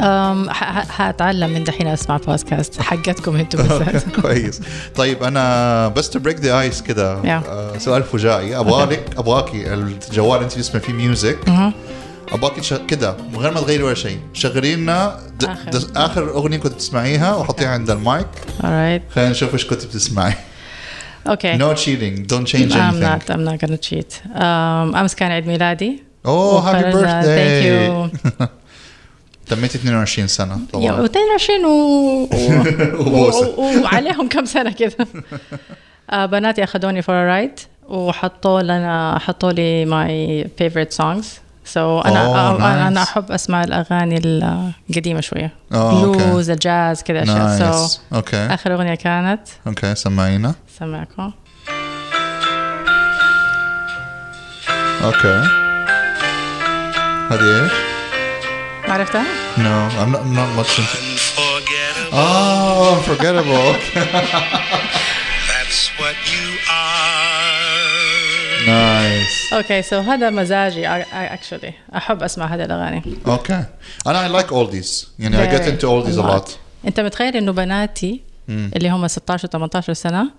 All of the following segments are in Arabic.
أم، ح- ح- حأتعلم من دحين أسمع بودكاست حقتكم أنتم بالذات. كويس. طيب أنا بس to break the ice كده. آه، سؤال فجائي. ابغالك أبغاكي الجوال أنت تسمع فيه music أبغاكي تش- كده من غير ما تغيري ولا شيء شغلي لنا د- آخر. د- آخر أغنية كنت تسمعيها وحطيها عند المايك. Alright. خلينا نشوف إيش كنت بتسمعي. okay no cheating. Don't change anything. not I'm not gonna cheat. um, أمس كان عيد ميلادي. Oh happy birthday to you. تميت 22 سنه طبعا و22 و... وبوسة. و... وعليهم كم سنه كذا بناتي اخذوني for ride وحطوا لنا حطوا لي my favorite songs so أنا Oh, nice. أنا احب اسمع الاغاني القديمه شوية Oh, okay. blues الجاز كذا اشياء so okay اخر اغنيه كانت okay سمعينا سمعكم okay هذه إيش؟ ما عرفتها؟ No, I'm not, I'm not much into. Unforgettable. Oh, unforgettable. Okay. That's what you are. nice. okay so هذا مزاجي actually احب اسمع هذه الاغاني Okay. And I like oldies. يعني I get into oldies a lot. انت متخيل انه بناتي اللي هم 16 و 18 سنه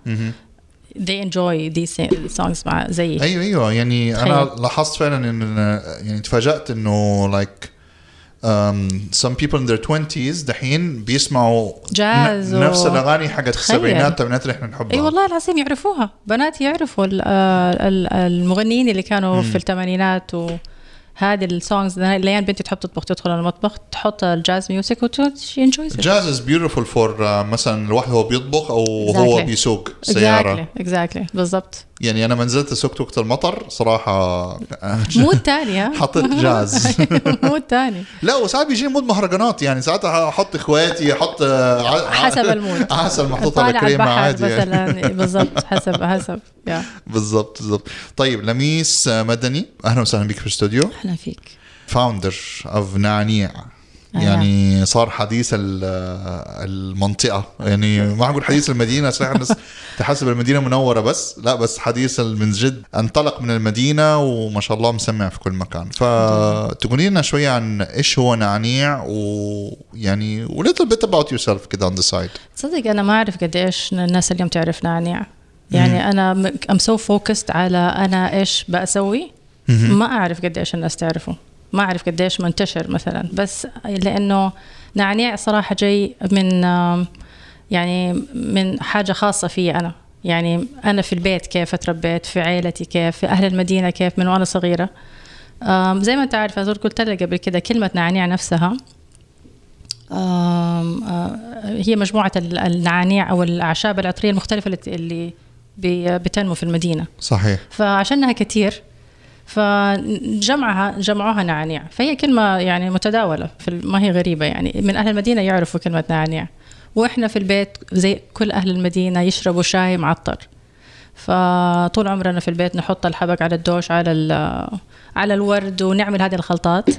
they enjoy these songs مع زيي أيوه أيوه يعني أنا تخيل. لاحظت فعلا إن يعني تفاجأت إنه like um, some people in their 20s دحين بيسمعوا جاز و- نفس الأغاني حقت. السبعينات الثمانينات اللي إحنا نحبها اي والله العظيم يعرفوها بناتي يعرفوا آه، ال- المغنيين اللي كانوا في الثمانينات وهذه ال songs الأيام بنتي تحب تطبخ تدخل المطبخ تحط الجاز music و she enjoys jazz is beautiful for مثلا الواحد هو بيطبخ أو هو Exactly. بيسوق سيارة. اكزاكتلي Exactly بالضبط. يعني أنا ما نزلت سوقت وقت المطر صراحة مود ثاني ها؟ حطيت جاز. مود ثاني لا وساعات بيجيني mood مهرجانات يعني ساعات أحط إخواتي أحط ع- حسب ال mood. عسل محطوط على كريمة عادي يعني. مثلا. بالضبط حسب حسب. بالضبط بالضبط. طيب لميس مدني. أهلا وسهلا بك في الاستوديو أهلا فيك. founder of نعنيع يعني صار حديث ال- المنطقة. يعني ما أقول حديث المدينة صحيح الناس تحسب المدينة منورة بس. لا بس حديث من جد انطلق من المدينة وما شاء الله مسمع في كل مكان. فتقولي لنا شوية عن إيش هو نعنيع ويعني و little bit about yourself كده on the side. تصدق أنا ما أعرف قديش الناس اليوم تعرف نعنيع يعني أنا I'm so focused على أنا إيش بسوي ما أعرف قديش الناس تعرفه. ما أعرف قديش منتشر مثلا. بس لأنه نعنيع صراحة جاي من يعني من حاجة خاصة في أنا. يعني أنا في البيت كيف اتربيت في عيلتي كيف في أهل المدينة كيف من وأنا صغيرة. زي ما أنت عارف أزور قلت لك قبل كده كلمة نعنيع نفسها. هي مجموعة ال- النعانيع أو الأعشاب العطرية المختلفة اللي- بتنمو في المدينة. صحيح. فعشانها كتير فجمعها جمعوها نعانيع فهي كلمة يعني متداولة في ما هي غريبة يعني. من أهل المدينة يعرفوا كلمة نعانيع وإحنا في البيت زي كل أهل المدينة يشربوا شاي معطر فطول عمرنا في البيت نحط الحبق على الدوش على ال- على الورد ونعمل هذه الخلطات.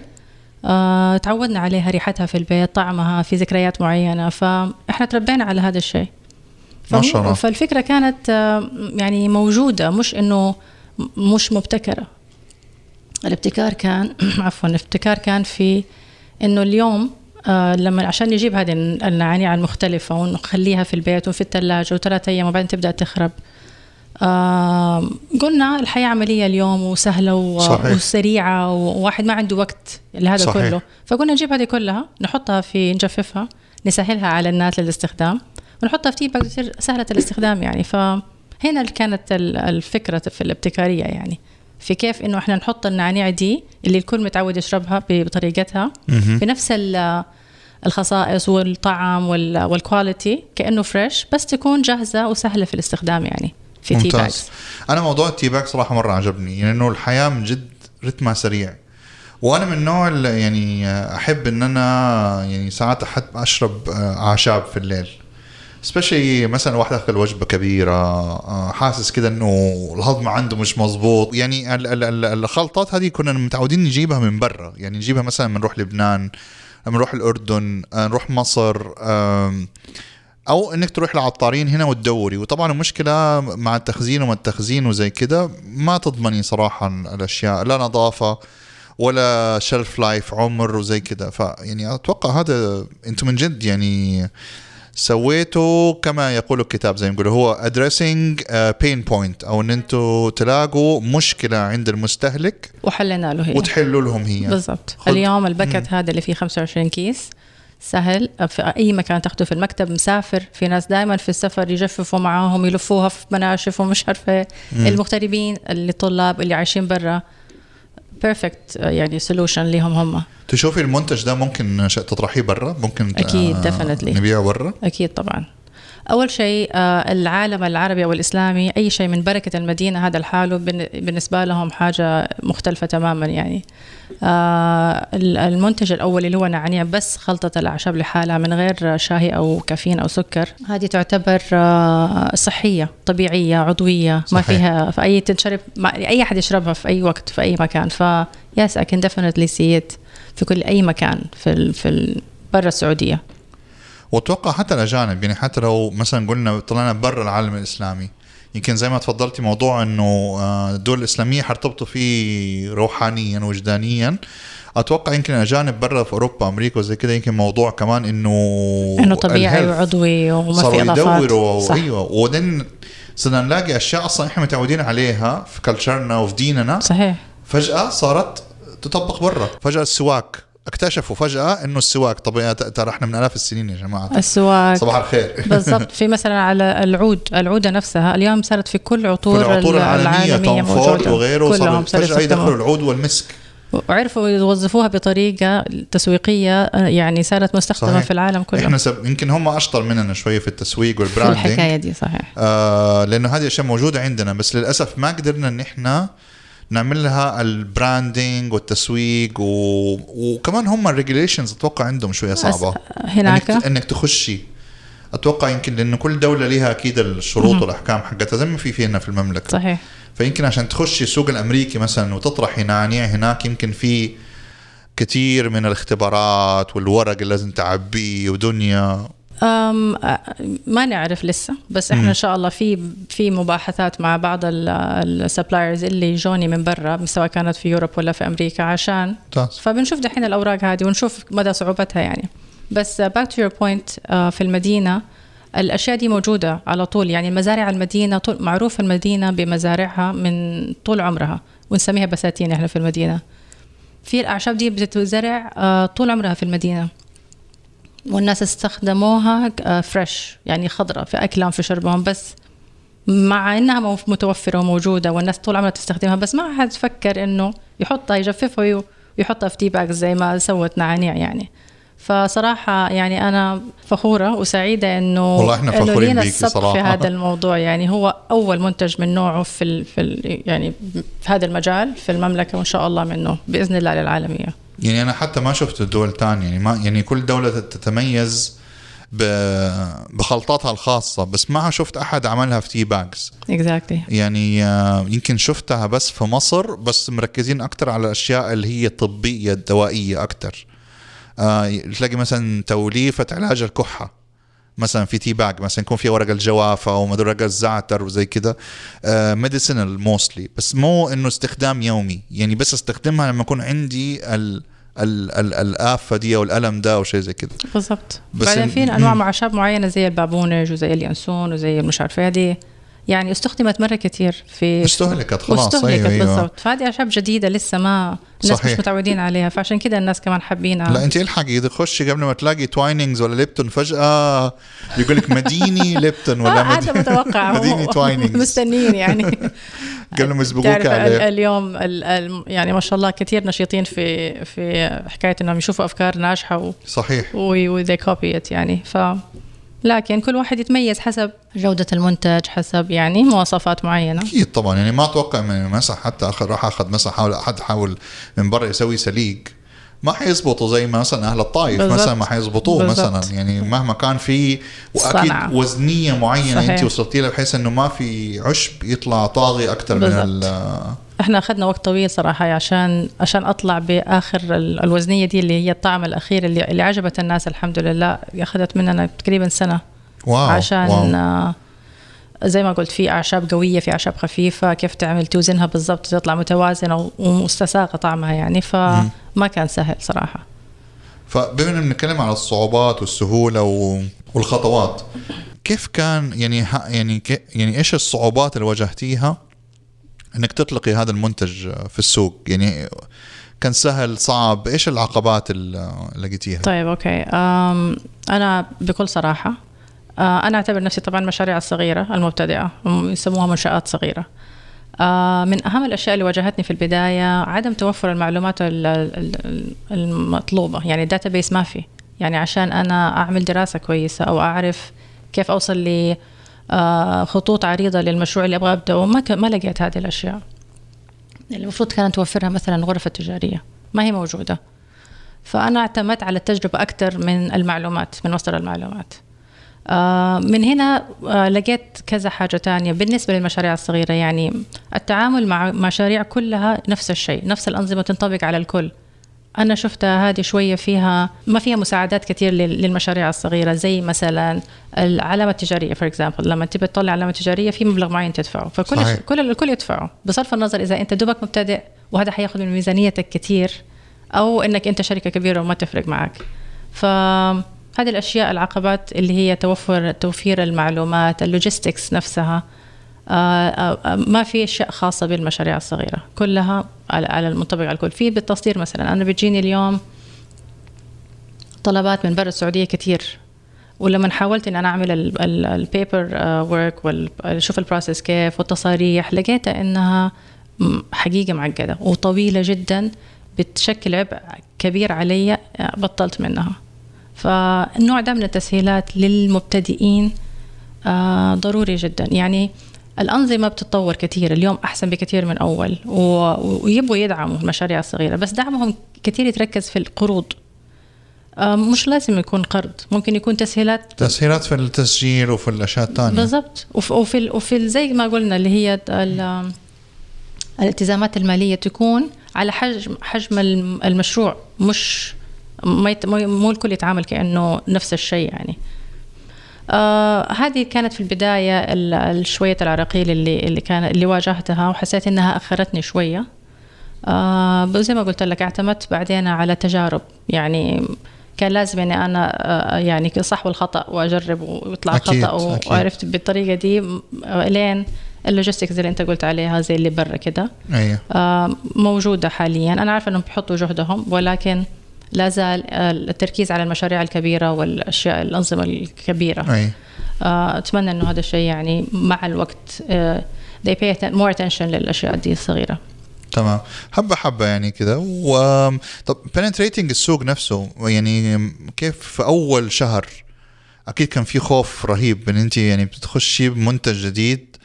آه، تعودنا عليها ريحتها في البيت طعمها في ذكريات معينة. فإحنا تربينا على هذا الشيء. ما شاء الله. فالفكرة كانت آه، يعني موجودة مش إنه مش مبتكرة. الابتكار كان عفوا الابتكار كان في إنه اليوم آه لما عشان نجيب هذه النعناع المختلفة ونخليها في البيت وفي الثلاجة وثلاثة أيام وبعدين تبدأ تخرب آه قلنا الحياة عملية اليوم وسهلة و- صحيح. وسريعة وواحد ما عنده وقت لهذا صحيح. كله فقلنا نجيب هذه كلها نحطها في نجففها نسهلها على الناس للاستخدام ونحطها في tea bag تصير سهلة الاستخدام يعني فهنا كانت ال- الفكرة في الابتكارية يعني في كيف إنه إحنا نحط النعناع دي اللي الكل متعود يشربها بطريقتها. بنفس ال- الخصائص والطعم وال- وال quality كأنه fresh بس تكون جاهزة وسهلة في الاستخدام يعني في tea bags ممتاز أنا موضوع ال tea bag صراحة مرة عجبني يعني إنه الحياة من جد رتمها سريع. وأنا من النوع اللي يعني أحب إن أنا يعني ساعات أحب أشرب آه، أعشاب في الليل. سبيشلي مثلا واحد اكل وجبه كبيرة آه، حاسس كده إنه الهضم عنده مش مظبوط. يعني ال- ال- ال- الخلطات هذه كنا متعودين نجيبها من برا. يعني نجيبها مثلا من نروح لبنان نروح الأردن آه، نروح مصر أو إنك تروح لعطارين هنا وتدوري. وطبعا المشكلة مع التخزين وما التخزين وزي كده ما تضمني صراحة الأشياء لا نظافة ولا shelf life عمر وزي كده. فيعني أتوقع هذا أنتم من جد يعني سويته كما يقول الكتاب زي ما يقولوا هو addressing pain point أو إن أنتم تلاقوا مشكلة عند المستهلك وحلينا له هي. وتحلوا لهم هي. بالضبط. اليوم ال packet هذا اللي فيه 25 كيس سهل. في أي مكان تاخده في المكتب مسافر. في ناس دائما في السفر يجففوا معاهم يلفوها في مناشف ومش عارفة المغتربين اللي طلاب اللي عايشين برا. perfect يعني solution ليهم هم. تشوفي المنتج ده ممكن تطرحيه برا؟ ممكن آه، definitely. نبيعه برا؟ أكيد طبعا. أول شيء آه، العالم العربي أو الإسلامي أي شيء من بركة المدينة هذا لحاله بالنسبة لهم حاجة مختلفة تماما يعني. آه، ال- المنتج الأول اللي هو نعناع بس خلطة الأعشاب لحالها من غير شاهي أو كافيين أو سكر. هذه تعتبر آه، صحية طبيعية عضوية ما صحيح. فيها في اي تنشرب أي أحد يشربها في أي وقت في أي مكان. ف yes I can definitely see في كل أي مكان في ال في ال برا السعودية. وأتوقع حتى الاجانب يعني حتى لو مثلا قلنا طلعنا برا العالم الإسلامي يمكن زي ما تفضلتي موضوع إنه آه، الدول الإسلامية حرتبطوا فيه روحانيا وجدانيا. أتوقع يمكن الاجانب برا في أوروبا أمريكا وزي كده يمكن موضوع كمان إنه إنه طبيعي. وعضوي وما صاروا في اضافات يدوروا صح. أيوه. وبعدين صرنا نلاقي أشياء أصلا إحنا متعودين عليها في كلتشرنا وفي ديننا. صحيح. فجأة صارت تطبق برا. فجأة السواك اكتشفوا فجأة إنه السواك طبيعي ترى إحنا من آلاف السنين يا جماعة. السواك. صباح الخير. بالضبط. في مثلا على العود العودة نفسها اليوم صارت في كل عطور, كل العطور العالمية توم فورد. وغيره صاروا صاروا فجأة يدخلوا. العود والمسك. وعرفوا يوظفوها بطريقة تسويقية آه، يعني صارت مستخدمة صحيح. في العالم كله. إحنا سب... يمكن هم أشطر مننا شوية في التسويق في وال branding الحكاية دي صحيح. آه لأنه هذه أشياء موجودة عندنا بس للأسف ما قدرنا إن إحنا نعمل لها ال branding والتسويق و... وكمان هم ال regulations أتوقع عندهم شوية صعبة. هناك؟ إنك, إنك تخشي أتوقع يمكن لأنه كل دولة لها أكيد الشروط والأحكام حقتها زي ما في فينا في المملكة. صحيح. فيمكن عشان تخشي السوق الأمريكي مثلا وتطرحي نعناع هناك يمكن في كثير من الاختبارات والورق اللي لازم تعبيه ودنيا. ما نعرف لسه بس إحنا إن شاء الله في في مباحثات مع بعض ال suppliers اللي يجوني من برا سواء كانت في Europe ولا في أمريكا عشان فبنشوف دحين الأوراق هذه ونشوف مدى صعوبتها يعني. بس back to your point في المدينة الأشياء دي موجودة على طول يعني مزارع المدينة طول معروف المدينة بمزارعها من طول عمرها ونسميها بساتين إحنا في المدينة. في الأعشاب دي بتتزرع طول عمرها في المدينة. والناس استخدموها fresh يعني خضرة في أكلهم في شربهم بس مع إنها متوفرة وموجودة والناس طول عمرها تستخدمها بس ما حد فكر إنه يحطها يجففها وي- ويحطها في tea bag زي ما سوت نعناع يعني. فصراحة يعني أنا فخورة وسعيدة إنه والله إحنا فخورين السبق صراحة. في هذا الموضوع يعني. هو أول منتج من نوعه في ال في ال يعني في هذا المجال في المملكة وإن شاء الله منه بإذن الله للعالمية يعني أنا حتى ما شفت الدول الثانية يعني ما يعني كل دولة تتميز بخلطاتها الخاصة بس ما شفت أحد عملها في tea bags exactly. يعني آه، يمكن شفتها بس في مصر بس مركزين أكثر على الأشياء اللي هي الطبية الدوائية أكثر آه تلاقي مثلا توليفة علاج الكحة مثلا في tea bag مثلا يكون فيها ورق الجوافة أو مدري ورق الزعتر وزي كده. medicinal mostly بس مو إنه استخدام يومي. يعني بس استخدمها لما يكون عندي ال الآفة دي أو الألم ده أو شيء زي كده. بالضبط. بعدين في أنواع اعشاب معينة زي البابونج وزي اليانسون وزي مش عارفة هذه. يعني استخدمت مرة كثير في استهلكت خلاص واستهلكت أيوه أيوه. بالضبط. فهذه اعشاب جديدة لسه ما الناس صحيح. مش متعودين عليها فعشان كده الناس كمان حابينها لا أنت الحقي إذا خشي قبل ما تلاقي Twinings ولا Lipton فجأة يقول لك مديني ليبتون ولا آه هذا متوقع. مديني تواينينجز مستنيين يعني. قالوا يسبقوك تعرف ال- عليه. اليوم ال- ال- يعني ما شاء الله كثير نشيطين في في حكاية إنهم يشوفوا أفكار ناجحة و صحيح. وذي كوبي يعني. ف لكن كل واحد يتميز حسب جودة المنتج حسب يعني مواصفات معينة أكيد طبعا يعني ما أتوقع من مسح حتى اخر راح أخذ مسح حاول احد حاول من برا يسوي سليق ما حيزبطوا زي ما مثلا أهل الطايف بالضبط. مثلا ما حيزبطوه بالضبط. مثلا يعني مهما كان في وأكيد صنعة. وزنية معينة صحيح. انت وصلتي لها بحيث إنه ما في عشب يطلع طاغي أكثر من إحنا اخذنا وقت طويل صراحة عشان عشان اطلع بآخر ال- الوزنية دي اللي هي الطعم الأخير اللي, اللي عجبت الناس الحمد لله أخذت مننا تقريبا سنة واو عشان واو. آه، زي ما قلت في أعشاب قوية في أعشاب خفيفة كيف تعمل توزنها بالضبط تطلع متوازنة ومستساغة طعمها يعني فما كان سهل صراحة فبما إننا بنتكلم على الصعوبات والسهولة. والخطوات كيف كان يعني يعني يعني إيش الصعوبات اللي واجهتيها إنك تطلقي هذا المنتج في السوق يعني كان سهل صعب. إيش العقبات اللي لقيتيها؟ طيب okay. أنا بكل صراحة آه، أنا أعتبر نفسي طبعا مشاريع الصغيرة المبتدئة يسموها منشآت صغيرة. آه، من أهم الأشياء اللي واجهتني في البداية عدم توفر المعلومات ال- ال- المطلوبة يعني ال database ما في. يعني عشان أنا أعمل دراسة كويسة أو أعرف كيف أوصل ل خطوط عريضة للمشروع اللي أبغى أبدأه ما ما لقيت هذه الأشياء. المفروض كانت توفرها مثلا الغرف التجارية. ما هي موجودة. فأنا اعتمدت على التجربة أكثر من المعلومات من مصدر المعلومات. آه، من هنا آه، لقيت كذا حاجة تانية بالنسبة للمشاريع الصغيرة. يعني التعامل مع مشاريع كلها نفس الشيء نفس الأنظمة تنطبق على الكل. أنا شفتها هذه شوية فيها ما فيها مساعدات كثير لل- للمشاريع الصغيرة زي مثلا العلامة التجارية for example لما تبي تطلع علامة تجارية في مبلغ معين تدفعه. فكل صحيح. كل الكل يدفعه. بصرف النظر إذا أنت دوبك مبتدئ وهذا حياخذ من ميزانيتك كثير أو إنك أنت شركة كبيرة وما تفرق معك. فهذه الأشياء العقبات اللي هي توفر توفير المعلومات ال logistics نفسها آه، آه، آه، ما في أشياء خاصة بالمشاريع الصغيرة. كلها على المنطبق على الكل. في بالتصدير مثلا أنا بيجيني اليوم طلبات من برا السعودية كثير ولما حاولت إن أنا أعمل ال paper work وشوف ال process كيف والتصاريح لقيتها إنها حقيقة معقدة وطويلة جدا بتشكل عبء كبير علي آه، بطلت منها. فالنوع ده من التسهيلات للمبتدئين آه، ضروري جدا. يعني الأنظمة بتتطور كثير اليوم أحسن بكثير من أول ويبغوا يدعموا المشاريع الصغيرة بس دعمهم كثير يتركز في القروض. آه، مش لازم يكون قرض ممكن يكون تسهيلات. تسهيلات في التسجيل وفي الأشياء الثانية. بالضبط. وف- وفي وفي ال- زي ما قلنا اللي هي ال- الالتزامات المالية تكون على حجم حجم الم- المشروع مش ما مو الكل يتعامل كأنه نفس الشيء يعني. آه هذه كانت في البداية ال- ال- شوية العراقيل اللي اللي كان اللي واجهتها وحسيت إنها أخرتني شوية. آه زي ما قلت لك اعتمدت بعدين على تجارب. يعني كان لازم إني أنا آه يعني صح والخطا وأجرب ويطلع أكيد، خطأ. وعرفت بالطريقة دي. لين اللوجيستكس اللي أنت قلت عليها زي اللي برا كده. آه، موجودة حاليا. أنا عارفة أنهم بيحطوا جهدهم ولكن لا زال آه، التركيز على المشاريع الكبيرة والأشياء الأنظمة الكبيرة. أي. آه، أتمنى أنه هذا الشيء يعني مع الوقت آه، they pay more attention للأشياء دي الصغيرة. تمام. حبة حبة يعني كذا و طب penetrating السوق نفسه يعني كيف في أول شهر؟ أكيد كان في خوف رهيب إن أنت يعني بتخشي بمنتج جديد.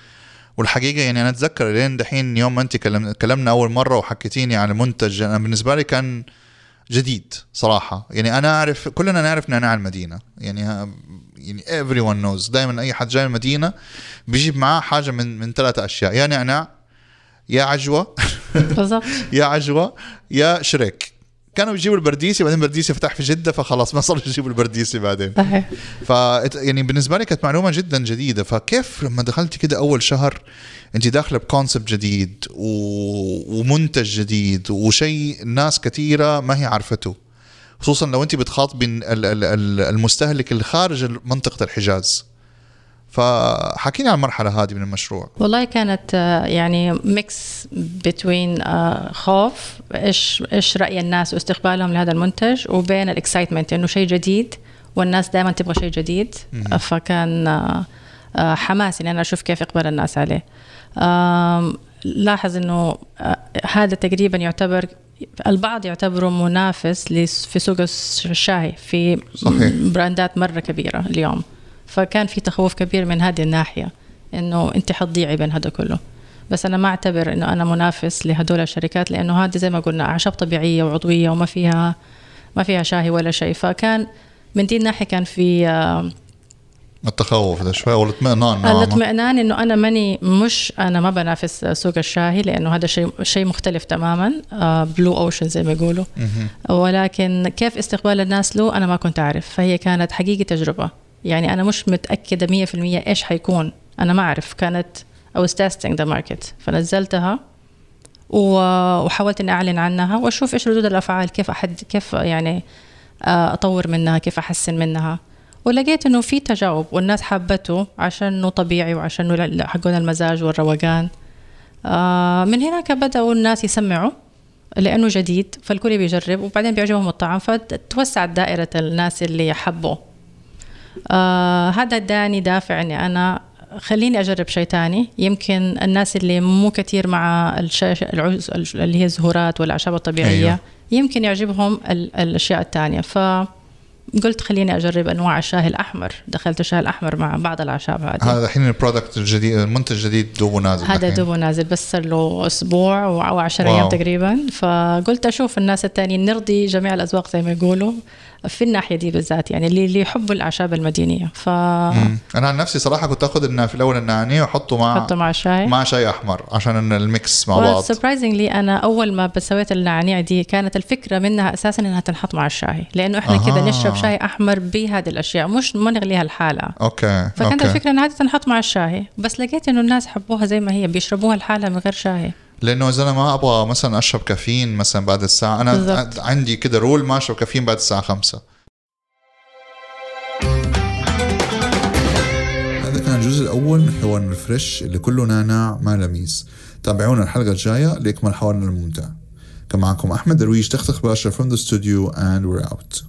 والحقيقة يعني أنا أتذكر لين دحين يوم ما أنت كلم- كلمنا أول مرة وحكيتيني عن منتج أنا بالنسبة لي كان جديد صراحة. يعني أنا اعرف كلنا نعرف نعناع المدينة. يعني ها- يعني everyone knows. دائما أي حد جاي المدينة بيجيب معاه حاجة من من ثلاثة أشياء. يا نعناع يا عجوة. بالضبط. يا عجوة يا شريك. كانوا يجيبوا البرديسي بعدين البرديسي فتح في جدة فخلاص ما صاروا يجيبوا البرديسي بعدين. صحيح. ف يعني بالنسبة لي كانت معلومة جدا جديدة. فكيف لما دخلتي كده أول شهر أنت داخلة بكونسبت جديد و... ومنتج جديد وشيء ناس كثيرة ما هي عارفته خصوصا لو أنت بتخاطبي ال- ال- ال- المستهلك اللي خارج منطقة الحجاز. فحكيني عن المرحلة هذه من المشروع. والله كانت آه، يعني mix بين خوف إيش إيش رأي الناس واستقبالهم لهذا المنتج وبين ال excitement إنه شيء جديد والناس دائما تبغى شيء جديد. آه، فكان آه، آه، حماس إني أنا أشوف كيف اقبال الناس عليه. لاحظ إنه آه، هذا تقريبا يعتبر البعض يعتبره منافس في سوق الش- الشاي في صحيح. براندات مرة كبيرة اليوم. فكان في تخوف كبير من هذه الناحية إنه أنت حتضيعي بين هذا كله. بس أنا ما أعتبر إنه أنا منافس لهدول الشركات لأنه هذه زي ما قلنا أعشاب طبيعية وعضوية وما فيها ما فيها شاهي ولا شيء. فكان من دي الناحية كان في آه، التخوف ده شوي والاطمئنان. الاطمئنان إنه أنا ماني مش أنا ما بنافس سوق الشاهي لأنه هذا شيء شيء مختلف تماما بلو اوشن زي ما يقولوا. مهم. ولكن كيف استقبال الناس له أنا ما كنت أعرف. فهي كانت حقيقي تجربة. يعني أنا مش متأكدة 100% إيش حيكون. أنا ما أعرف. كانت I was testing the market. فنزلتها وحاولت إني أعلن عنها وأشوف إيش ردود الأفعال كيف احد كيف يعني آه، أطور منها كيف أحسن منها. ولقيت إنه في تجاوب والناس حبته عشان إنه طبيعي وعشان إنه حقون المزاج والروقان. آه، من هناك بدأوا الناس يسمعوا لأنه جديد فالكل بيجرب وبعدين بيعجبهم الطعم فتوسعت دائرة الناس اللي حبوا آه هذا اداني دافع إني أنا خليني أجرب شيء تاني يمكن الناس اللي مو كثير مع الشاشه العز اللي هي الزهورات والأعشاب الطبيعية. أيوه. يمكن يعجبهم ال- الأشياء الثانية فقلت خليني أجرب أنواع الشاي الأحمر دخلت الشاي الأحمر مع بعض الأعشاب هذه هذا الحين ال product الجديد المنتج الجديد دوبه نازل هذا. دوبه نازل بس صار له أسبوع أو 10 wow. أيام تقريبا فقلت أشوف الناس الثانيين نرضي جميع الأذواق زي ما يقولوا في الناحية دي بالذات يعني اللي اللي يحبوا الأعشاب المدينية. ف مم. أنا عن نفسي صراحة كنت اخذ النا في الأول النعناع واحطه مع حطه مع الشاي مع شاي أحمر عشان ال mix مع بعض. surprisingly أنا أول ما سويت النعناع دي كانت الفكرة منها أساسا إنها تنحط مع الشاي لأنه إحنا أها. كذا نشرب شاي أحمر بهذه الأشياء مش ما نغليها لحالها okay فكانت okay. الفكرة إنها تنحط مع الشاي بس لقيت إنه الناس حبوها زي ما هي بيشربوها لحالها من غير شاي. لأنه إذا أنا ما أبغى مثلا أشرب كافيين مثلا بعد الساعة أنا بالضبط. عندي كده rule ما أشرب كافيين بعد الساعة خمسة. هذا كان الجزء الأول من حوارنا ال fresh اللي كله نعناع ما لميس. تابعونا الحلقة الجاية لاكمل حوارنا الممتع. كان معكم أحمد درويش تختخ باشا from the studio and we're out.